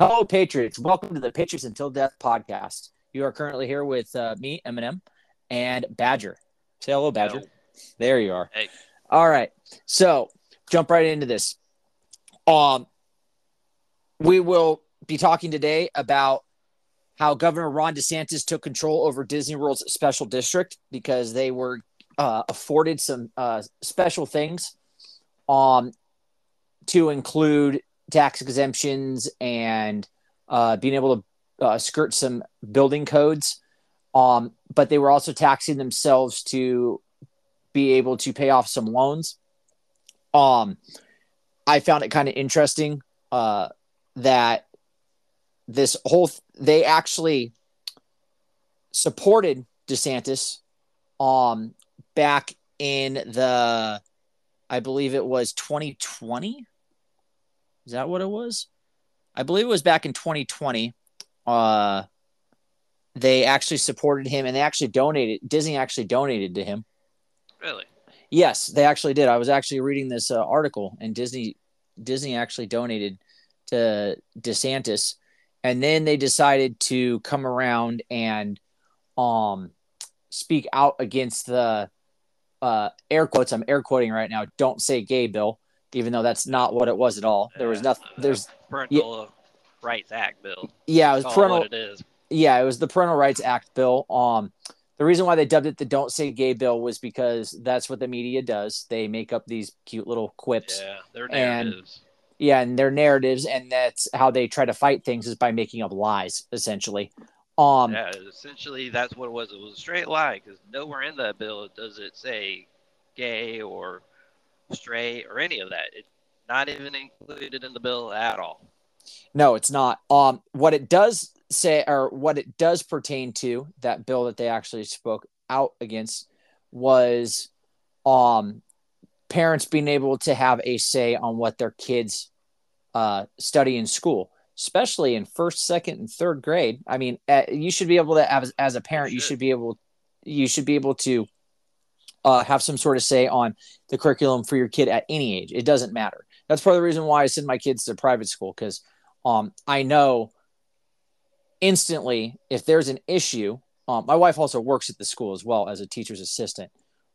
Hello, Patriots. Welcome to the Patriots Until Death podcast. You are currently here with uh, me, Eminem, and Badger. Say hello, Badger. Hello. There you are. Hey. All right. So jump right into this. Um, we will be talking today about how Governor Ron DeSantis took control over Disney World's special district because they were uh, afforded some uh, special things um, to include tax exemptions and uh, being able to uh, skirt some building codes. Um, but they were also taxing themselves to be able to pay off some loans. Um, I found it kind of interesting uh, that this whole th- they actually supported DeSantis um back in the I believe it was 2020 is that what it was? I believe it was back in 2020. Uh, they actually supported him and they actually donated. Disney actually donated to him. Really? Yes, they actually did. I was actually reading this uh, article, and Disney Disney actually donated to DeSantis, and then they decided to come around and um speak out against the uh, air quotes. I'm air quoting right now. Don't say gay bill even though that's not what it was at all. There was nothing. There's Parental Rights Act bill. yeah, it was That's all parental. what it is. Yeah, it was the Parental Rights Act bill. Um, the reason why they dubbed it the "Don't Say Gay" bill was because that's what the media does. They make up these cute little quips. Yeah, their And- narratives. Yeah, and their narratives, and that's how they try to fight things is by making up lies, essentially. Um, yeah, essentially that's what it was. It was a straight lie because nowhere in that bill does it say gay or straight or any of that. It's not even included in the bill at all. No, it's not. Um, what it does say, or what it does pertain to, that bill that they actually spoke out against, was um, parents being able to have a say on what their kids uh, study in school, especially in first, second, and third grade. I mean, uh, you should be able to, as, as a parent, you should. should be able, you should be able to uh, have some sort of say on the curriculum for your kid at any age. It doesn't matter. That's part of the reason why I send my kids to private school because um, I know instantly if there's an issue. Um, my wife also works at the school as well as a teacher's assistant.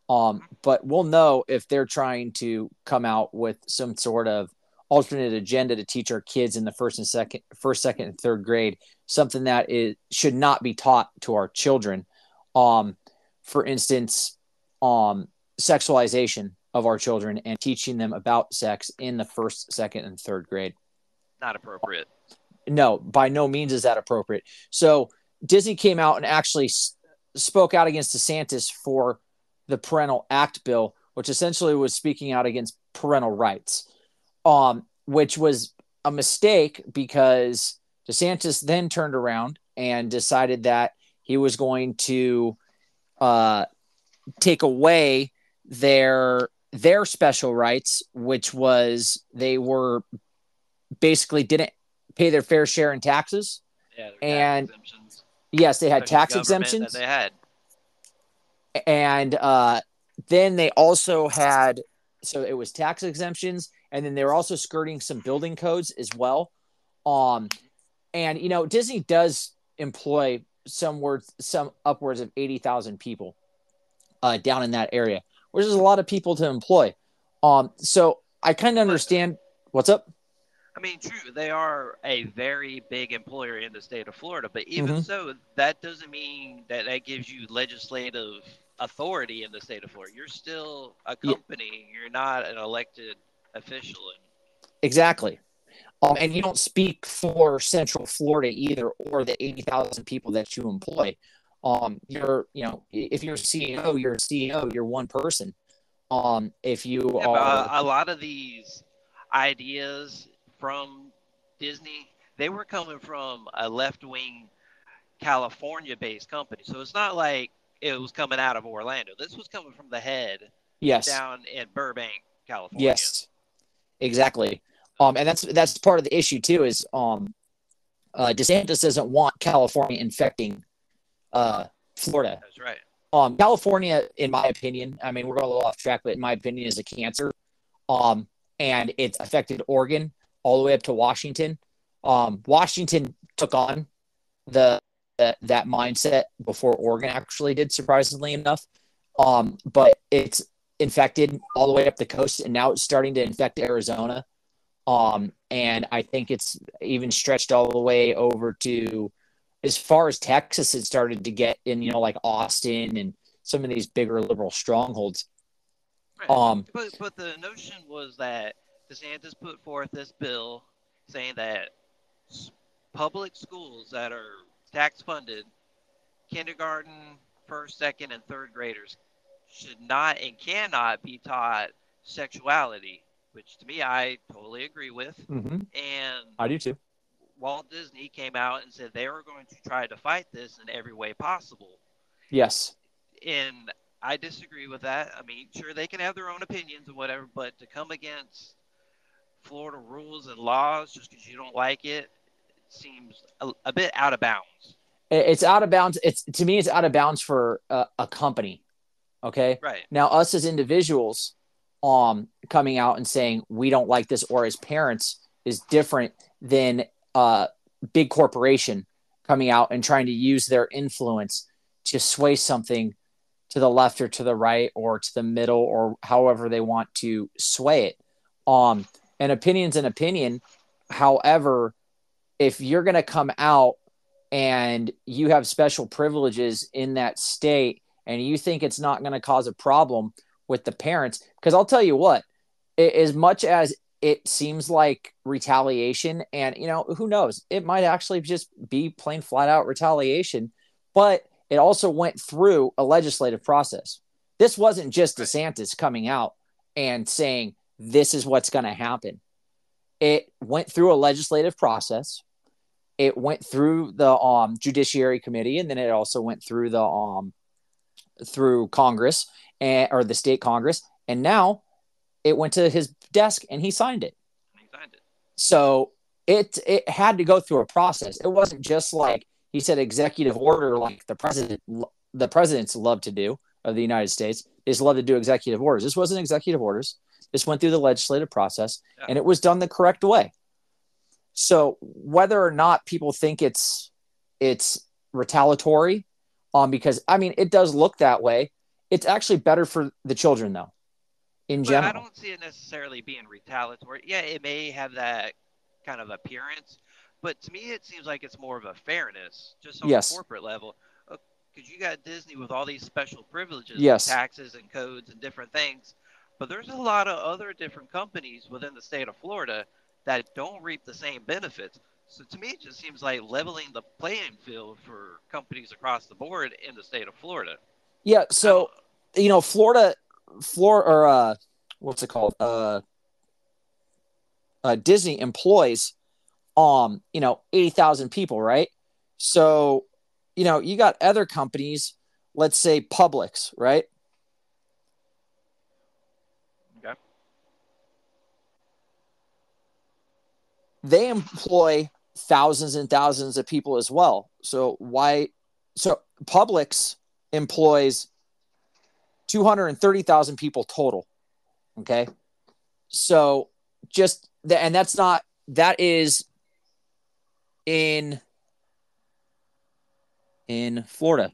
Um, but we'll know if they're trying to come out with some sort of alternate agenda to teach our kids in the first and second, first, second, and third grade, something that is should not be taught to our children. Um, for instance, um, sexualization of our children and teaching them about sex in the first, second, and third grade Not appropriate. no, by no means is that appropriate. So Disney came out and actually s- spoke out against DeSantis for the Parental Act bill, which essentially was speaking out against parental rights, um, which was a mistake because DeSantis then turned around and decided that he was going to uh, take away their their special rights, which was they were basically didn't pay their fair share in taxes. Yeah, And exemptions. Yes, they had Especially tax exemptions, They had. and uh, then they also had so it was tax exemptions, and then they were also skirting some building codes as well. Um, and you know Disney does employ some words, some upwards of eighty thousand people uh, down in that area, which is a lot of people to employ. Um, so I kind of understand what's up. I mean, true, they are a very big employer in the state of Florida, but even Mhm. so, that doesn't mean that that gives you legislative authority in the state of Florida. You're still a Yeah. company. You're not an elected official. Exactly. Um, and you don't speak for Central Florida either, or the 80,000 people that you employ. Um, you're, you know, if you're CEO, you're a CEO, you're one person. Um, if you Yeah, are, a, a lot of these ideas from Disney, they were coming from a left-wing California-based company. So it's not like it was coming out of Orlando. This was coming from the head yes, down in Burbank, California. yes, exactly. Um, and that's that's part of the issue too. Is um, uh, DeSantis doesn't want California infecting uh, Florida. That's right. um, California, in my opinion, I mean, we're going a little off track, but in my opinion, is a cancer. Um, and it's affected Oregon all the way up to Washington. Um, Washington took on the, the that mindset before Oregon actually did, surprisingly enough. Um, but it's infected all the way up the coast, and now it's starting to infect Arizona. Um, and I think it's even stretched all the way over to as far as Texas. had started to get in, you know, like Austin and some of these bigger liberal strongholds. Right. Um, but but the notion was that DeSantis put forth this bill saying that public schools that are tax funded, kindergarten, first, second, and third graders should not and cannot be taught sexuality, which to me I totally agree with. mhm, And I do too. Walt Disney came out and said they were going to try to fight this in every way possible. Yes. And I disagree with that. I mean, sure, they can have their own opinions and whatever, but to come against Florida rules and laws just because you don't like it, it seems a, a bit out of bounds. It's out of bounds. It's to me, it's out of bounds for a, a company. Okay. Right. Now, us as individuals, um, coming out and saying we don't like this, or as parents, is different than a big corporation coming out and trying to use their influence to sway something to the left or to the right or to the middle or however they want to sway it. Um, an opinion's an opinion. However, if you're going to come out and you have special privileges in that state and you think it's not going to cause a problem with the parents because i'll tell you what as much as it seems like retaliation and you know who knows? It might actually just be plain flat out retaliation but it also went through a legislative process. This wasn't just desantis coming out and saying this is what's going to happen. It went through a legislative process. It went through the um, judiciary committee and then it also went through the um, through congress and or the state congress and now it went to his desk and he signed it. He signed it. so it it had to go through a process. It wasn't just like he said executive order like the president the presidents love to do of the united states. Is love to do executive orders. This wasn't executive orders. This went through the legislative process Yeah. and it was done the correct way. So whether or not people think it's it's retaliatory um because i mean it does look that way. It's actually better for the children though in But general I don't see it necessarily being retaliatory. Yeah, it may have that kind of appearance, but to me, it seems like it's more of a fairness, just on Yes. the corporate level. Uh, because you got Disney with all these special privileges, Yes. taxes and codes and different things, but there's a lot of other different companies within the state of Florida that don't reap the same benefits. So to me, it just seems like leveling the playing field for companies across the board in the state of Florida. yeah so you know florida florida or uh what's it called? Uh uh disney employs um you know 80,000 people right? So you know you got other companies let's say Publix right? Okay. they employ thousands and thousands of people as well. So why so Publix employs 230,000 people total. Okay. So just the, and that's not, that is in, in Florida. I mean,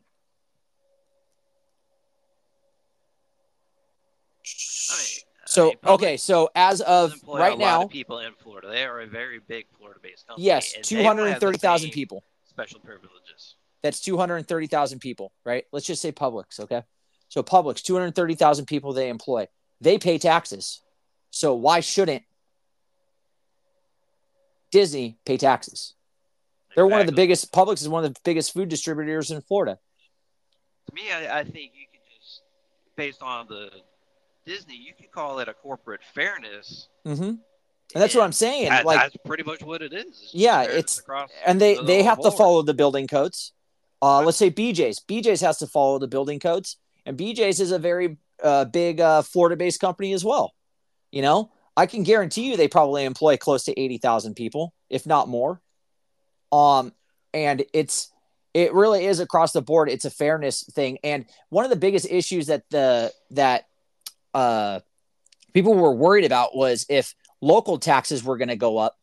I So, okay. So as of right a lot now, of people in Florida. They are a very big Florida-based company. yes, and they don't have the 230,000 people. Special privileges. That's 230,000 people, right? Let's just say Publix, okay? So Publix, 230,000 people they employ. They pay taxes. So why shouldn't Disney pay taxes? They're one of the biggest Publix is one of the biggest food distributors in Florida. To me, I, I think you could just, based on the Disney, you could call it a corporate fairness. Mhm. And that's what I'm saying. That- like that's pretty much what it is. It's Yeah, it's- and they the they have to follow the building codes. Uh, Right. let's say BJ's. BJ's has to follow the building codes, and BJ's is a very uh, big uh, Florida-based company as well. You know, I can guarantee you they probably employ close to eighty thousand people, if not more. Um, and it's it really is across the board. It's a fairness thing, and one of the biggest issues that the that uh, people were worried about was if local taxes were going to go up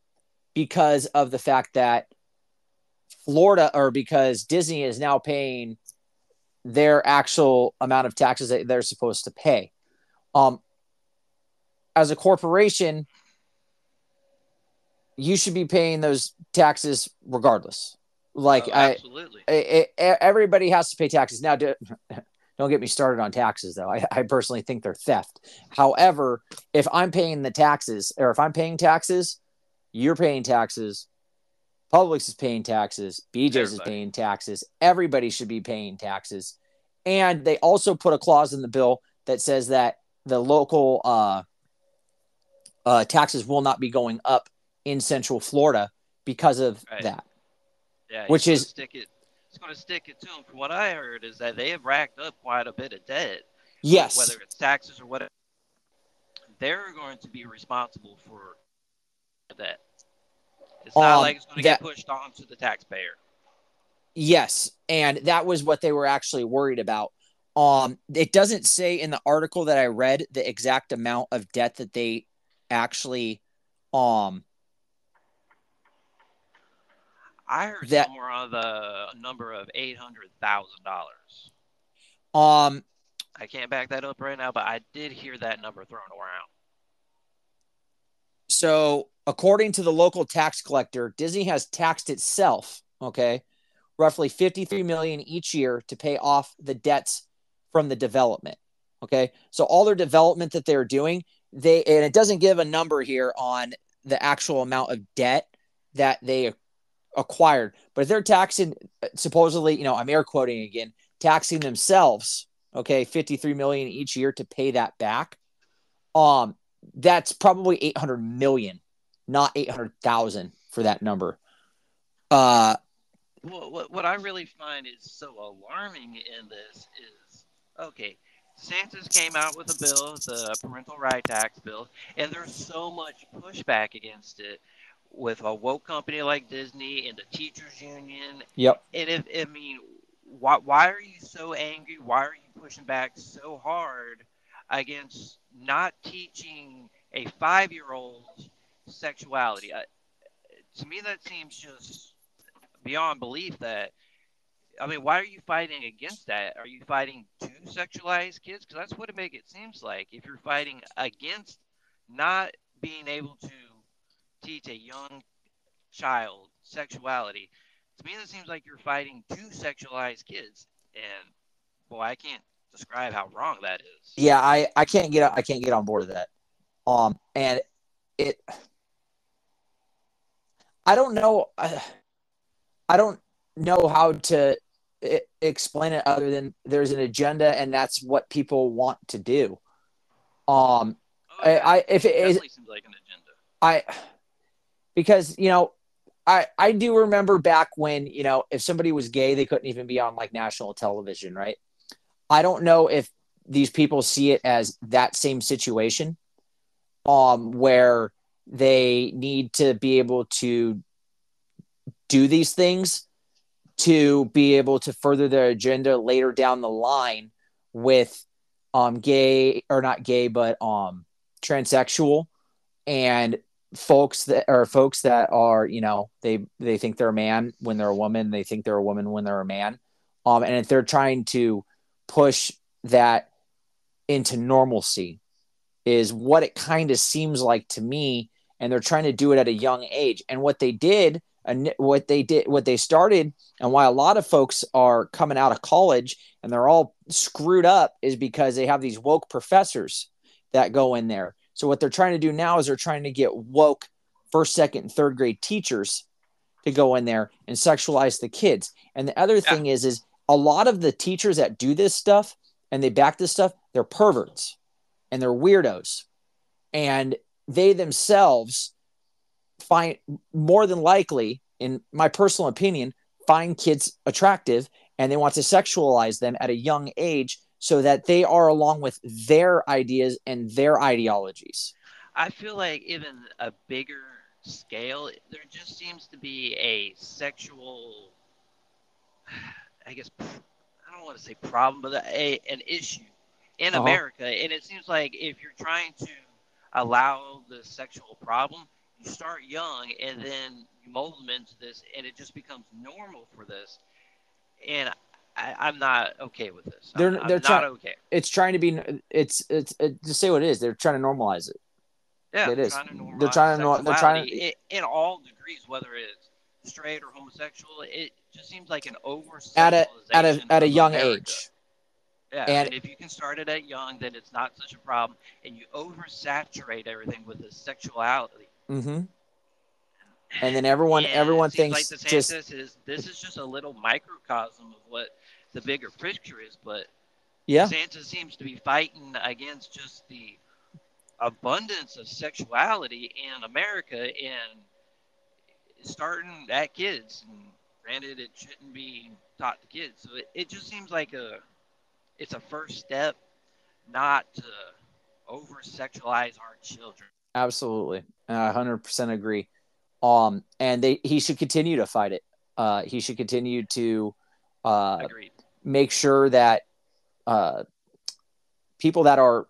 because of the fact that Florida or because Disney is now paying their actual amount of taxes that they're supposed to pay. Um, as a corporation, you should be paying those taxes regardless. Like Oh, I, absolutely. I, everybody has to pay taxes now. Do, don't get me started on taxes, though. I, I personally think they're theft. However, if I'm paying the taxes, or if I'm paying taxes, you're paying taxes. Publix is paying taxes. BJ's is paying taxes. Everybody should be paying taxes. And they also put a clause in the bill that says that the local uh, uh, taxes will not be going up in Central Florida because of Right. that. Yeah, which is- stick it. It's going to stick it to them. From what I heard, is that they have racked up quite a bit of debt. Yes. Whether it's taxes or whatever, they're going to be responsible for that. It's not Um, like it's going to get pushed on to the taxpayer. Yes, and that was what they were actually worried about. Um, it doesn't say in the article that I read the exact amount of debt that they actually, um, I heard that- somewhere on the number of eight hundred thousand dollars. um, I can't back that up right now, but I did hear that number thrown around. So according to the local tax collector, Disney has taxed itself, okay, roughly 53 million each year to pay off the debts from the development. Okay. So all their development that they're doing, they and it doesn't give a number here on the actual amount of debt that they acquired, but if they're taxing supposedly, you know, I'm air quoting again, taxing themselves, okay, 53 million each year to pay that back. Um, that's probably 800 million, not 800,000 for that number. Uh, What, what, what I really find is so alarming in this is okay, DeSantis came out with a bill, the parental rights act bill, and there's so much pushback against it with a woke company like Disney and the teachers union. yep. And if I mean, why why are you so angry? Why are you pushing back so hard against not teaching a five year old sexuality? I, to me, that seems just beyond belief. That I mean, why are you fighting against that? Are you fighting to sexualize kids? Because that's what it make it seems like. If you're fighting against not being able to teach a young child sexuality, to me that seems like you're fighting to sexualize kids. And boy, I can't describe how wrong that is. Yeah, I I can't get I can't get on board with that. Um, and it, I don't know, I, I don't know how to i explain it other than there's an agenda and that's what people want to do. Um, Oh, I, I if it it is definitely seems like an agenda. I because you know I I do remember back when you know if somebody was gay they couldn't even be on like national television right I don't know if these people see it as that same situation um where they need to be able to do these things to be able to further their agenda later down the line with um gay or not gay but um transsexual and folks that are folks that are you know they they think they're a man when they're a woman they think they're a woman when they're a man. Um and if they're trying to push that into normalcy is what it kind of seems like to me and they're trying to do it at a young age. And what they did and what they did what they started and why a lot of folks are coming out of college and they're all screwed up is because they have these woke professors that go in there. So what they're trying to do now is they're trying to get woke first second and third grade teachers to go in there and sexualize the kids. And the other thing is is a lot of the teachers that do this stuff and they back this stuff they're perverts and they're weirdos. And they themselves find more than likely in my personal opinion find kids attractive and they want to sexualize them at a young age so that they are along with their ideas and their ideologies. I feel like even a bigger scale, there just seems to be a sexual, I guess, I don't want to say problem, but a, an issue in Uh-huh. America. And it seems like if you're trying to allow the sexual problem, you start young and then you mold them into this, and it just becomes normal for this. And I, am not okay with this. They're I'm, they're I'm trying, not okay. It's trying to be. It's it's it, just say what it is. They're trying to normalize it. Yeah, it is. Trying to They're trying to. normalize They're trying to. in, in all degrees, whether it's straight or homosexual. It just seems like an over At a at a at a young age. Yeah, And- and, if you can start it at young, then it's not such a problem, and you oversaturate everything with the sexuality. Mm-hmm. And then everyone everyone thinks like just is this is just a little microcosm of what the bigger picture is, but DeSantis seems to be fighting against just the abundance of sexuality in America and starting at kids. And granted, it shouldn't be taught to kids, so it, it just seems like a it's a first step, not to over sexualize our children. Absolutely, I hundred percent agree. Um, and they he should continue to fight it. Uh, he should continue to uh, Agreed. make sure that uh, people that are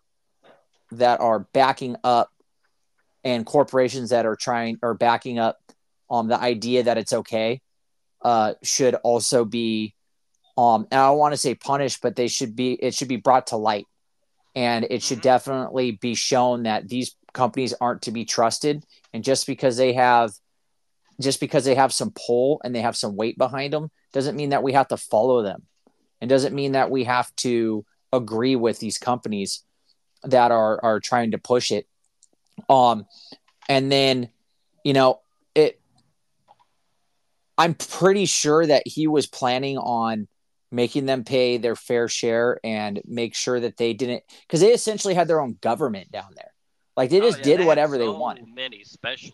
that are backing up and corporations that are trying or backing up um the idea that it's okay uh should also be um and I don't want to say punished but they should be it should be brought to light. And it should Mhm. definitely be shown that these companies aren't to be trusted. And just because they have just because they have some pull and they have some weight behind them doesn't mean that we have to follow them. And doesn't mean that we have to agree with these companies that are are trying to push it. Um and then you know i'm pretty sure that he was planning on making them pay their fair share and make sure that they didn't because they essentially had their own government down there like they Oh, just yeah, did have whatever they wanted Many special.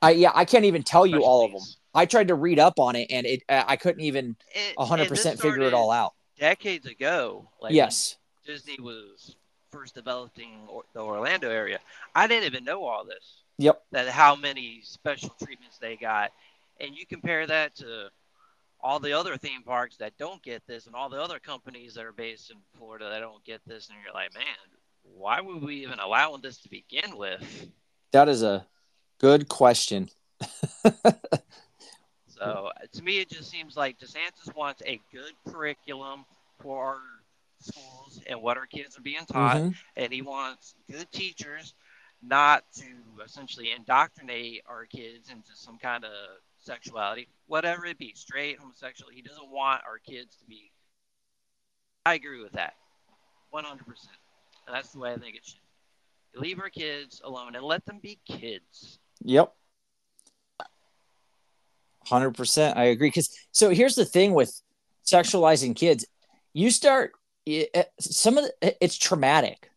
i yeah i can't even tell you all of them i tried to read up on it and it i couldn't even 100% figure it all out Decades ago, like yes Disney was first developing or, the Orlando area. I didn't even know all this. Yep. That how many special treatments they got, and you compare that to all the other theme parks that don't get this, and all the other companies that are based in Florida that don't get this, and you're like, man, why would we even allow this to begin with? that is a good question So to me, it just seems like DeSantis wants a good curriculum for our schools and what our kids are being taught. Mhm. and he wants good teachers not to essentially indoctrinate our kids into some kind of sexuality, whatever it be, straight, homosexual. He doesn't want our kids to be. I agree with that, 100%. And that's the way I think it should. be. Leave our kids alone and let them be kids. Yep. 100% I agree cuz so here's the thing with sexualizing kids you start eh, some of the, eh, it's traumatic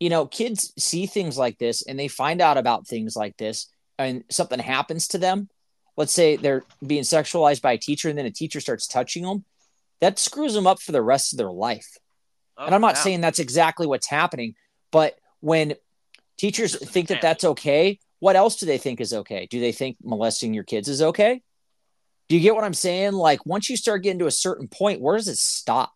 you know kids see things like this and they find out about things like this and something happens to them let's say they're being sexualized by a teacher and then a teacher starts touching them that screws them up for the rest of their life Oh, and I'm not saying that's exactly what's happening, but when teachers think that that's okay, what else do they think is okay? Do they think molesting your kids is okay? Do you get what I'm saying? Like once you start getting to a certain point, where does it stop?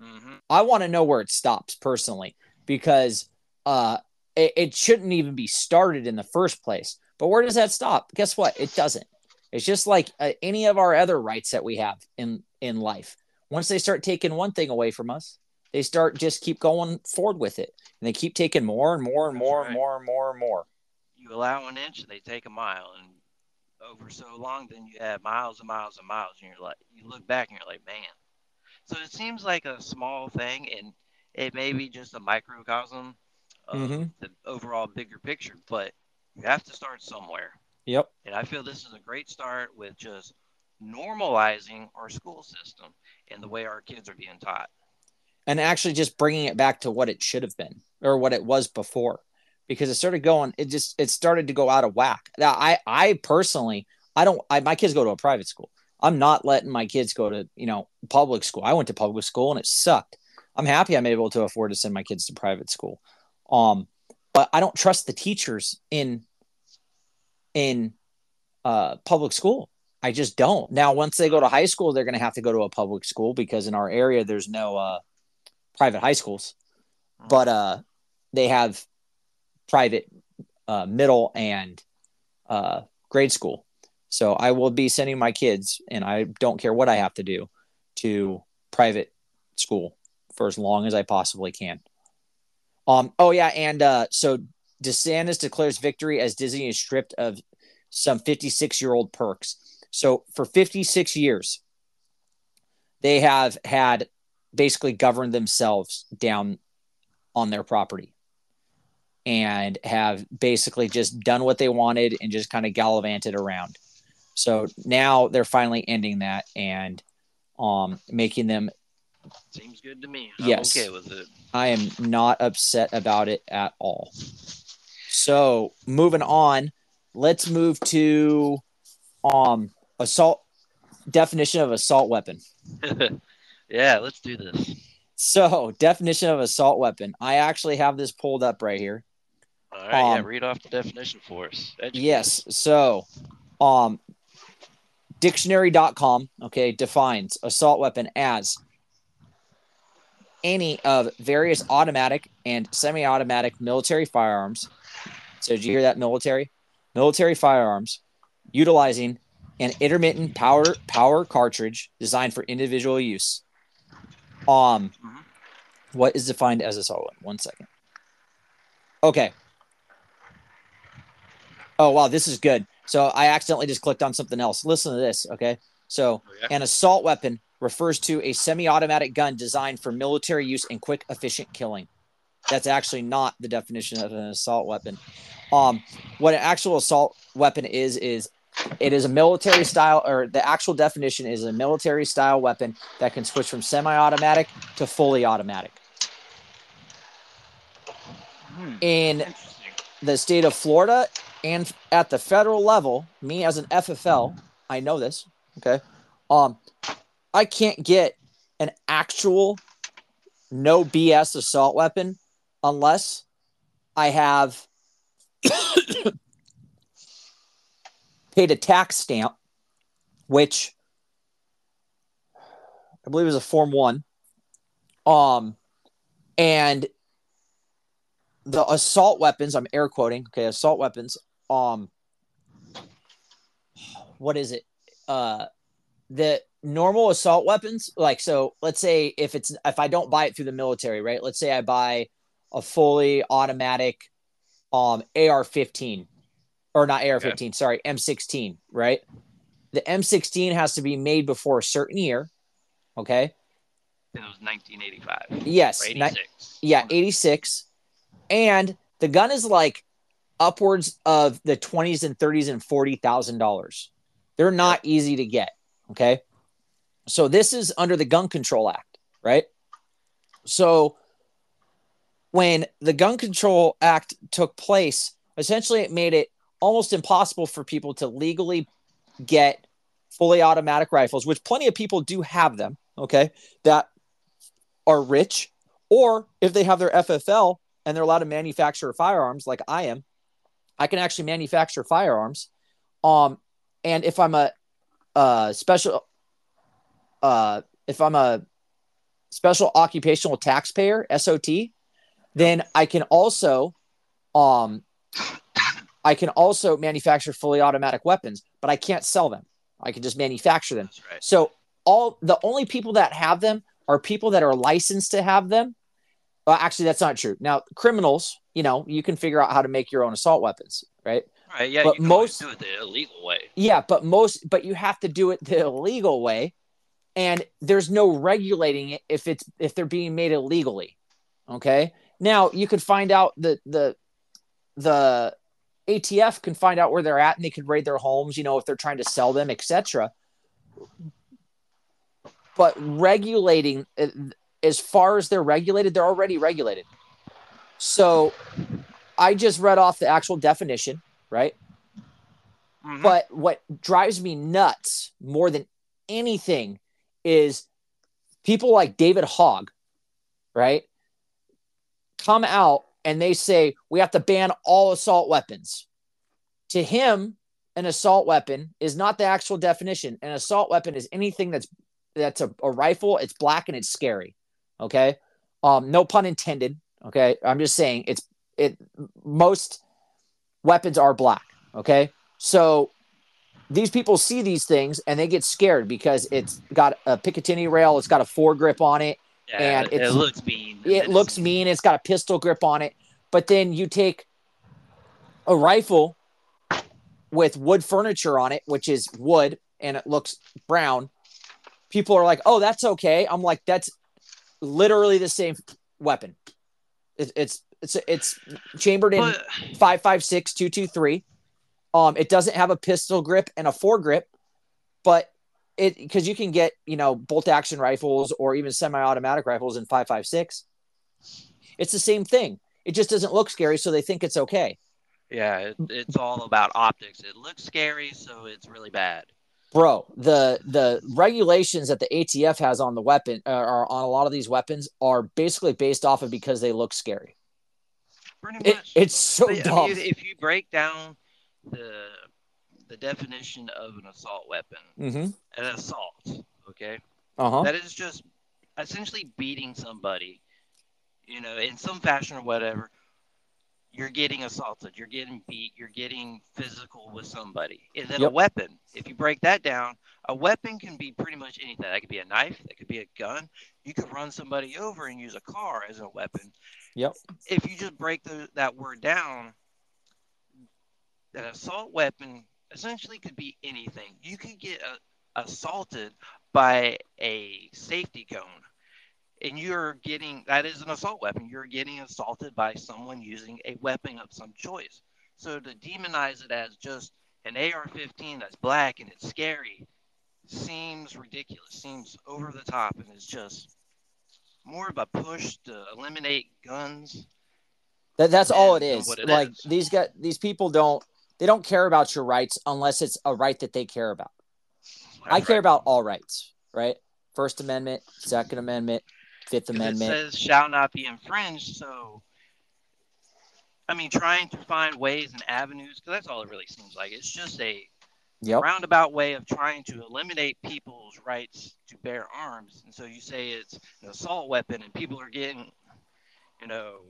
Mhm. I want to know where it stops personally because uh it, it shouldn't even be started in the first place. But where does that stop? Guess what? It doesn't. It's just like uh, any of our other rights that we have in in life. Once they start taking one thing away from us, they start just keep going forward with it, and they keep taking more and more and more and right. more and more and more. You allow an inch, they take a mile, and over so long, then you have miles and miles and miles, and you're like, you look back and you're like, man. So it seems like a small thing, and it may be just a microcosm of Mhm. the overall bigger picture, but you have to start somewhere. Yep. And I feel this is a great start with just normalizing our school system and the way our kids are being taught. and actually just bringing it back to what it should have been or what it was before because it started going it just it started to go out of whack now i i personally i don't I, my kids go to a private school i'm not letting my kids go to you know public school i went to public school and it sucked i'm happy i'm able to afford to send my kids to private school um but i don't trust the teachers in in uh public school i just don't now once they go to high school they're going to have to go to a public school because in our area there's no uh private high schools, but uh, they have private uh, middle and uh, grade school. So I will be sending my kids, and I don't care what I have to do, to private school for as long as I possibly can. Um. Oh yeah, and uh, so DeSantis declares victory as Disney is stripped of some 56 year old perks. So for 56 years, they have had basically governed themselves down on their property and have basically just done what they wanted and just kind of gallivanted around. So now they're finally ending that and um, making them. Seems good to me. I'm yes, okay with it. I am not upset about it at all. So moving on, let's move to um assault definition of assault weapon. yeah, let's do this. So definition of assault weapon. I actually have this pulled up right here. All right, um, yeah, read off the definition for us. Educate yes. So um dictionary.com okay defines assault weapon as any of various automatic and semi-automatic military firearms. So did you hear that military? Military firearms utilizing an intermediate power power cartridge designed for individual use. Um what is defined as assault weapon one second. Okay. Oh wow this is good. So I accidentally just clicked on something else. Listen to this, okay? So oh, yeah. an assault weapon refers to a semi-automatic gun designed for military use and quick, efficient killing. That's actually not the definition of an assault weapon. Um, what an actual assault weapon is is it is a military style, or the actual definition is a military style weapon that can switch from semi-automatic to fully automatic. Hmm. In the state of Florida and at the federal level, me as an FFL, I know this. Okay, um, I can't get an actual no BS assault weapon unless I have paid a tax stamp, which I believe is a Form One. Um, and the assault weapons, I'm air quoting, okay, assault weapons um what is it uh the normal assault weapons like so let's say if it's if i don't buy it through the military right let's say i buy a fully automatic um ar-15 or not ar-15 okay. sorry m16 right the m16 has to be made before a certain year okay it was 1985 yes 86. Ni- yeah 86 and the gun is like upwards of the 20s and 30s and $40,000. They're not easy to get. Okay. So this is under the Gun Control Act, right? So when the Gun Control Act took place, essentially it made it almost impossible for people to legally get fully automatic rifles, which plenty of people do have them, okay, that are rich, or if they have their FFL and they're allowed to manufacture firearms like I am, I can actually manufacture firearms. Um, and if I'm a, a special, uh, if I'm a special occupational taxpayer (SOT), then I can also, um, I can also manufacture fully automatic weapons, but I can't sell them. I can just manufacture them. Right. So all the only people that have them are people that are licensed to have them. Well, actually, that's not true. Now, criminals you know, you can figure out how to make your own assault weapons, right? Right. Yeah. But most do it the illegal way. Yeah, but most, but you have to do it the illegal way, and there's no regulating it if it's if they're being made illegally. Okay. Now you can find out the the the ATF can find out where they're at and they can raid their homes. You know, if they're trying to sell them, etc. But regulating, uh, as far as they're regulated, they're already regulated. So I just read off the actual definition, right? Mm-hmm. But what drives me nuts more than anything is people like David Hogg, right? Come out and they say we have to ban all assault weapons. To him, an assault weapon is not the actual definition. An assault weapon is anything that's that's a, a rifle, it's black and it's scary. Okay. Um, no pun intended. Okay. I'm just saying it's it most weapons are black. Okay. So these people see these things and they get scared because it's got a Picatinny rail, it's got a foregrip on it, Yeah, And it, looks mean. it looks mean, it's got a pistol grip on it. But then you take a rifle with wood furniture on it, which is wood and it looks brown. People are like, oh, that's okay. I'm like, that's literally the same weapon. It, it's it's it's chambered in But, five five six two two three. Um, it doesn't have a pistol grip and a foregrip, but it because you can get you know bolt action rifles or even semi-automatic rifles in five five six. It's the same thing. It just doesn't look scary, so they think it's okay. yeah, it, it's all about optics. It looks scary, so it's really bad. Bro, the the regulations that the ATF has on the weapon uh, or on a lot of these weapons are basically based off of because they look scary. Pretty It, it's so I dumb. mean, if you break down the the definition of an assault weapon, mm-hmm. an assault, okay, Uh huh. that is just essentially beating somebody, you know, in some fashion or whatever. You're getting assaulted. You're getting beat. You're getting physical with somebody. And then a weapon. If you break that down, a weapon can be pretty much anything. That could be a knife. That could be a gun. You could run somebody over and use a car as a weapon. Yep. If you just break the, that word down, an assault weapon essentially could be anything. You could get uh assaulted by a safety cone, and you're getting that is an assault weapon. You're getting assaulted by someone using a weapon of some choice. So to demonize it as just an AR-15 that's black and it's scary seems ridiculous. Seems over the top, and it's just more of a push to eliminate guns. That, that's all it is. it like is. these guys, these people don't they don't care about your rights unless it's a right that they care about. I care about all rights, right? First Amendment, Second Amendment, Fifth Amendment. It says shall not be infringed. So, I mean, trying to find ways and avenues, because that's all it really seems like. It's just a Yep. roundabout way of trying to eliminate people's rights to bear arms. And so you say it's an assault weapon, and people are getting, you know,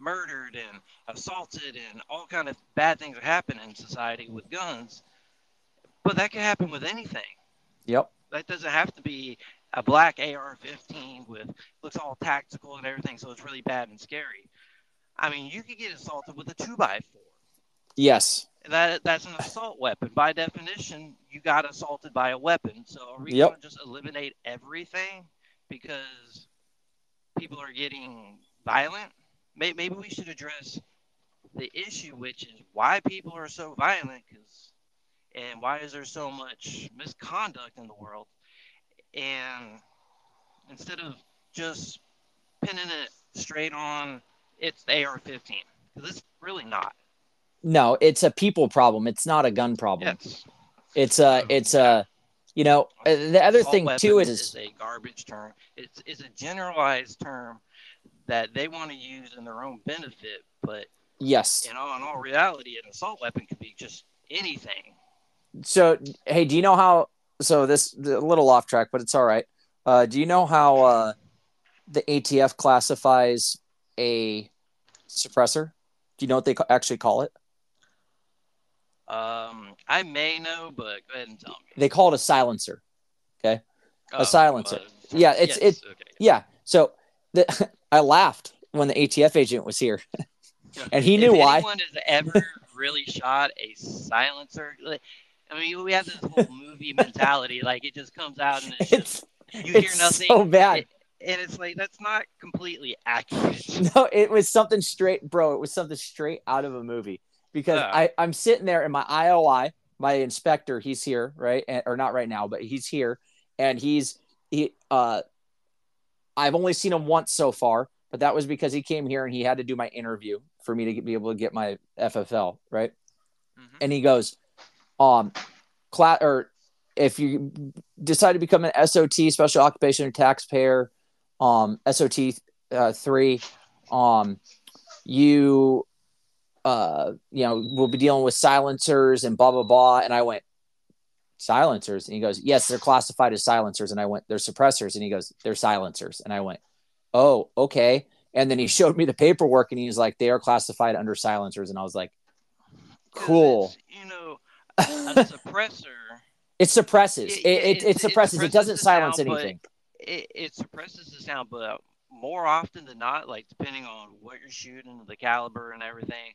murdered and assaulted, and all kind of bad things are happening in society with guns. But that could happen with anything Yep. that doesn't have to be a black AR-15 with looks all tactical and everything, so it's really bad and scary. I mean, you could get assaulted with a two by four. Yes. That that's an assault weapon by definition. You got assaulted by a weapon. So are we Yep. to just eliminate everything because people are getting violent? May- Maybe we should address the issue, which is why people are so violent, because and why is there so much misconduct in the world? And instead of just pinning it straight on, it's the AR-15, because it's really not. No, it's a people problem. It's not a gun problem. Yes. It's a it's a you know uh, the other thing too weapon is a garbage term. It's it's a generalized term that they want to use in their own benefit, but yes. in all in all reality, an assault weapon could be just anything. So hey, do you know how? So this a little off track, but it's all right. Uh, do you know how uh, the ATF classifies a suppressor? Do you know what they actually call it? Um, I may know, but go ahead and tell me. They call it a silencer. Okay? A Oh, silencer. uh, Yeah, it's- yes, it- okay. Yeah. So the, I laughed when the ATF agent was here, and he knew if why. anyone has ever really shot a silencer, like, I mean, we have this whole movie mentality, like it just comes out and it's, just It's you hear nothing, so bad. and it's like that's not completely accurate. No, it was something straight, bro. It was something straight out of a movie because Yeah. I, I'm sitting there in my IOI, my inspector, he's here, right? And, or not right now, but he's here and he's, he, uh, I've only seen him once so far, but that was because he came here and he had to do my interview for me to get, be able to get my FFL, right? Mhm. And he goes, um, class or if you decide to become an SOT, special occupation taxpayer, um, SOT uh, three, um, you, uh, you know, will be dealing with silencers and blah blah blah. And I went, silencers, and he goes, yes, they're classified as silencers. And I went, they're suppressors, and he goes, they're silencers. And I went, oh, okay. And then he showed me the paperwork, and he was like, they are classified under silencers, and I was like, cool. You know, a suppressor. It suppresses. It, it, it, it- suppresses. it doesn't silence sound, anything. It, it suppresses the sound, but more often than not, like depending on what you're shooting, the caliber and everything,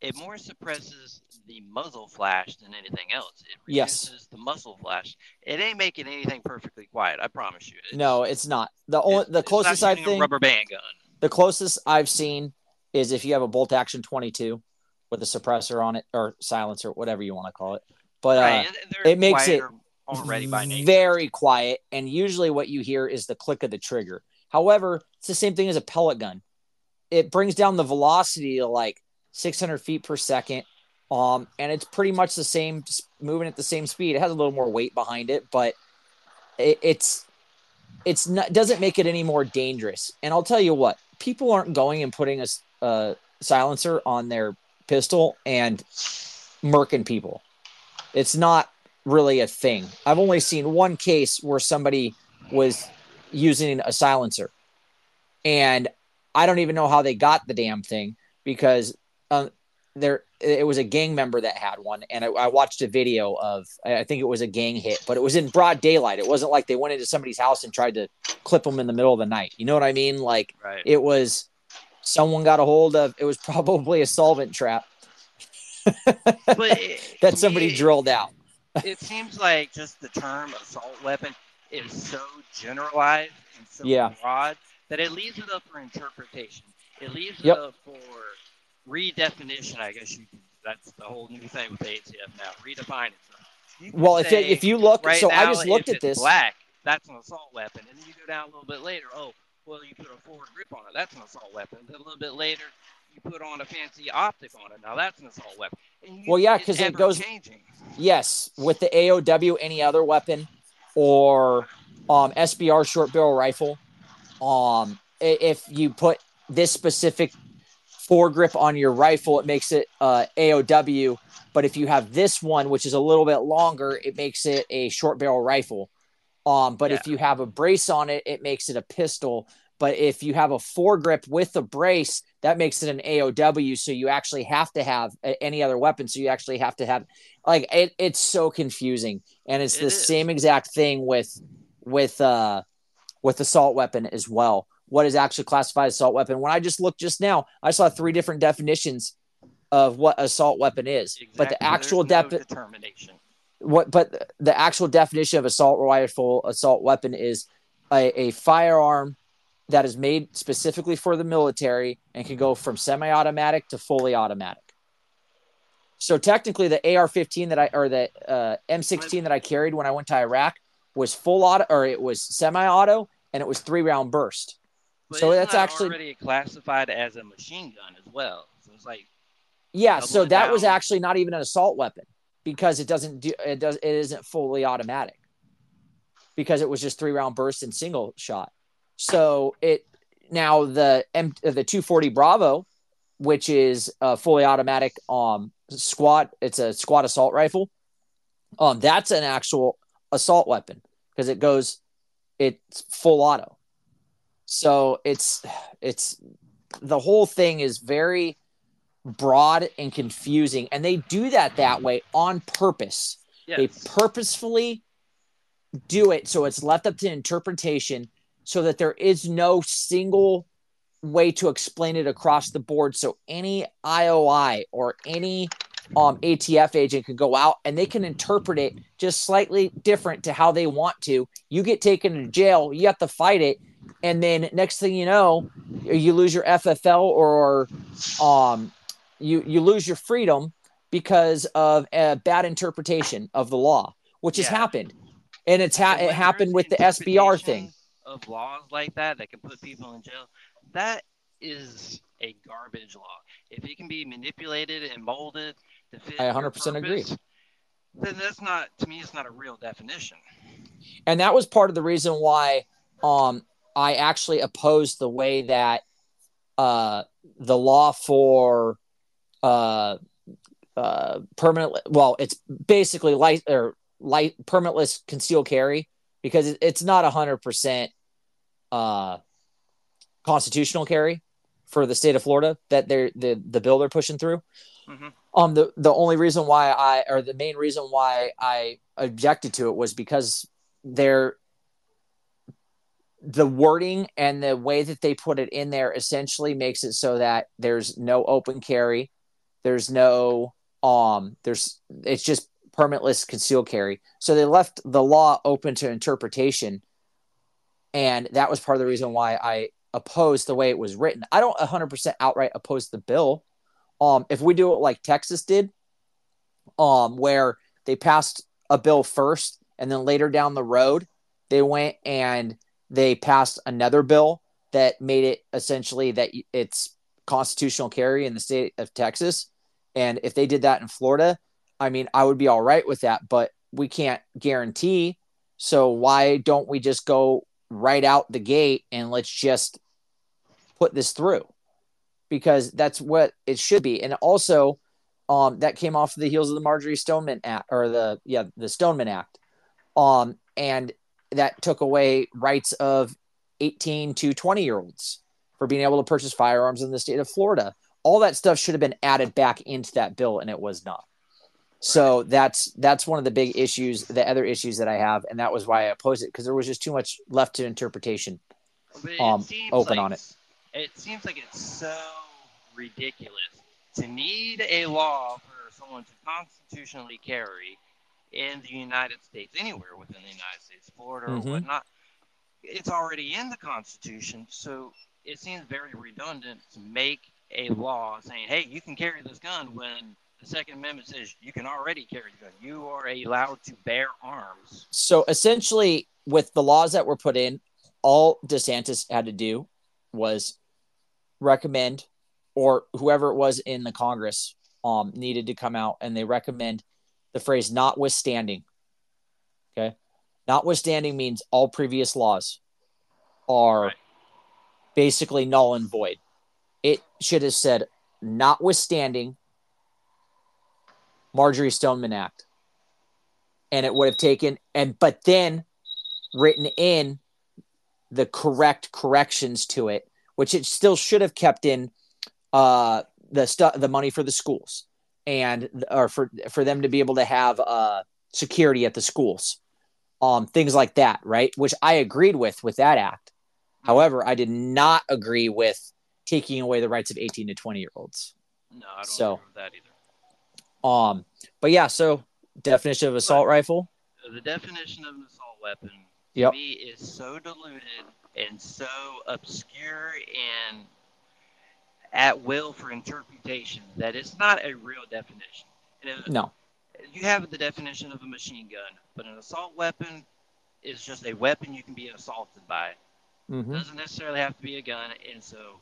it more suppresses the muzzle flash than anything else. It Yes. reduces the muzzle flash. It ain't making anything perfectly quiet. I promise you. It's- No, it's not. The only the closest I shooting a think rubber band gun. the closest I've seen is if you have a bolt action 22 with a suppressor on it or silencer, whatever you want to call it. But uh, right, it makes it already by nature. very quiet, and usually what you hear is the click of the trigger. However, it's the same thing as a pellet gun. It brings down the velocity to like 600 feet per second, um, and it's pretty much the same, just moving at the same speed. It has a little more weight behind it, but it, it's it's not doesn't make it any more dangerous. And I'll tell you what, people aren't going and putting a silencer on their pistol and murking people. It's not really a thing. I've only seen one case where somebody was using a silencer, and I don't even know how they got the damn thing because um, there it was a gang member that had one, and I, I watched a video of I I think it was a gang hit, but it was in broad daylight. It wasn't like they went into somebody's house and tried to clip them in the middle of the night. You know what I mean? Like Right. it was someone got a hold of. It was probably a solvent trap but it, that somebody me, drilled out. it seems like just the term assault weapon is so generalized and so Yeah. broad that it leaves it up for interpretation. It leaves Yep. it up for redefinition. I guess you can. That's the whole new thing with the ATF now. Redefine it. So you can Well, if say, if you look, right so I just looked at this. Black. That's an assault weapon, and then you go down a little bit later. Oh, well, you put a forward grip on it. That's an assault weapon. Then a little bit later, you put on a fancy optic on it. Now that's an assault weapon. You, Well, yeah, because it goes- ever-changing. Yes, with the AOW, any other weapon, or um, SBR short barrel rifle. Um, if you put this specific foregrip on your rifle, it makes it uh, AOW. But if you have this one, which is a little bit longer, it makes it a short barrel rifle. Um, but if you have a brace on it, it makes it a pistol. But if you have a foregrip with a brace, that makes it an AOW. So you actually have to have any other weapon. So you actually have to have like it, it's so confusing and it's It the is. same exact thing with with uh with assault weapon as well what is actually classified as assault weapon. When i just looked just now i saw three different definitions of what assault weapon is but the actual no def- determination. what but the actual definition of assault rifle assault weapon is a, a firearm that is made specifically for the military and can go from semi-automatic to fully automatic. So technically the ar-15 that i or the uh, m16 that i carried when i went to iraq was full auto or it was semi-auto and it was three round burst But So that's actually- already classified as a machine gun as well. So it's like yeah so that was actually not even an assault weapon because it doesn't do it does it isn't fully automatic because it was just three round burst and single shot. So it now the M, the 240 bravo which is a fully automatic um squad it's a squad assault rifle. Um that's an actual assault weapon because it goes it's full auto so it's it's the whole thing is very broad and confusing and they do that that way on purpose. They purposefully do it so it's left up to interpretation so that there is no single way to explain it across the board so any ioi or any um, atf agent can go out and they can interpret it just slightly different to how they want to. You get taken to jail you have to fight it and then next thing you know you lose your ffl or um, you you lose your freedom because of a bad interpretation of the law, which has happened, and it's ha- So it happened with the SBR thing. of laws like that that can put people in jail. That is a garbage law. If it can be manipulated and molded to fit, I 100% agree. purpose, Then that's not to me. It's not a real definition. and that was part of the reason why um I actually opposed the way that uh the law for uh uh permanent well it's basically light or light permitless concealed carry because it, it's not a hundred percent uh constitutional carry for the state of Florida that they're the the bill they're pushing through. Mm-hmm. Um, the the only reason why I or the main reason why I objected to it was because they're the wording and the way that they put it in there essentially makes it so that there's no open carry, there's no um, there's it's just permitless concealed carry. So they left the law open to interpretation, and that was part of the reason why I opposed the way it was written. I don't 100% outright oppose the bill. Um, if we do it like Texas did, um, where they passed a bill first and then later down the road they went and they passed another bill that made it essentially that it's constitutional carry in the state of Texas. And if they did that in Florida, I mean, I would be all right with that, but we can't guarantee. So why don't we just go right out the gate and let's just put this through? Because that's what it should be. And also, um, that came off the heels of the Marjory Stoneman Act or the yeah the Stoneman Act, um, and that took away rights of 18 to 20 year olds for being able to purchase firearms in the state of Florida. All that stuff should have been added back into that bill, and it was not. So that's that's one of the big issues, the other issues that I have, and that was why I opposed it because there was just too much left to interpretation. Um, open like, on it. It seems like it's so ridiculous to need a law for someone to constitutionally carry in the United States, anywhere within the United States, Florida Mhm. or whatnot. It's already in the Constitution, so it seems very redundant to make a law saying, "Hey, you can carry this gun," when the Second Amendment says you can already carry a gun. You are allowed to bear arms. So essentially, with the laws that were put in, all DeSantis had to do was recommend, or whoever it was in the Congress um, needed to come out and they recommend the phrase notwithstanding. Okay. Notwithstanding means all previous laws are Right. basically null and void. It should have said notwithstanding Marjory Stoneman Act. And it would have taken and but then written in the correct corrections to it, which it still should have kept in uh the stuff the money for the schools and or for for them to be able to have uh security at the schools. Um things like that, right? Which I agreed with with that act. However, I did not agree with taking away the rights of 18 to 20 year olds. No, I don't So- agree with that either. Um, but yeah, so definition of assault rifle. The definition of an assault weapon Yep. to me is so diluted and so obscure and at will for interpretation that it's not a real definition. And it- No. you have the definition of a machine gun, but an assault weapon is just a weapon you can be assaulted by. hmm doesn't necessarily have to be a gun. And so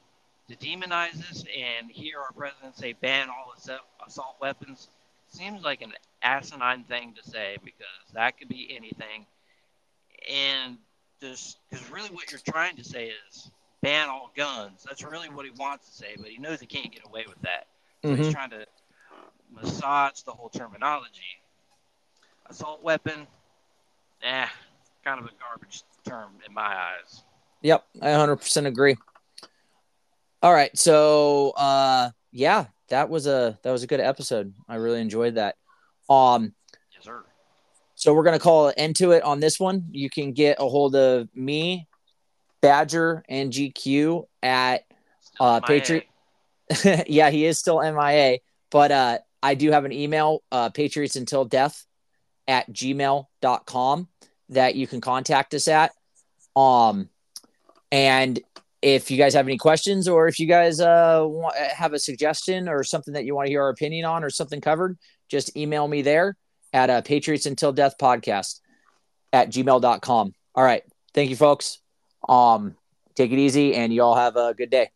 to demonize this and hear our president say ban all assault, assault weapons seems like an asinine thing to say because that could be anything. And just because really what you're trying to say is ban all guns. That's really what he wants to say, but he knows he can't get away with that. So he's Mhm. trying to massage the whole terminology. Assault weapon, eh, kind of a garbage term in my eyes. Yep, I 100% agree. All right, so uh yeah, that was a that was a good episode. I really enjoyed that. Um Yes, sir. so we're going to call an end to it on this one. You can get a hold of me, Badger and GQ at Uh. Patriot- yeah, he is still MIA, but uh, I do have an email, uh, patriots until death at gmail.com that you can contact us at. Um, and if you guys have any questions or if you guys uh, want, have a suggestion or something that you want to hear our opinion on or something covered, just email me there at uh, patriots until death podcast at gmail.com. All right. Thank you, folks. Um, take it easy and you all have a good day.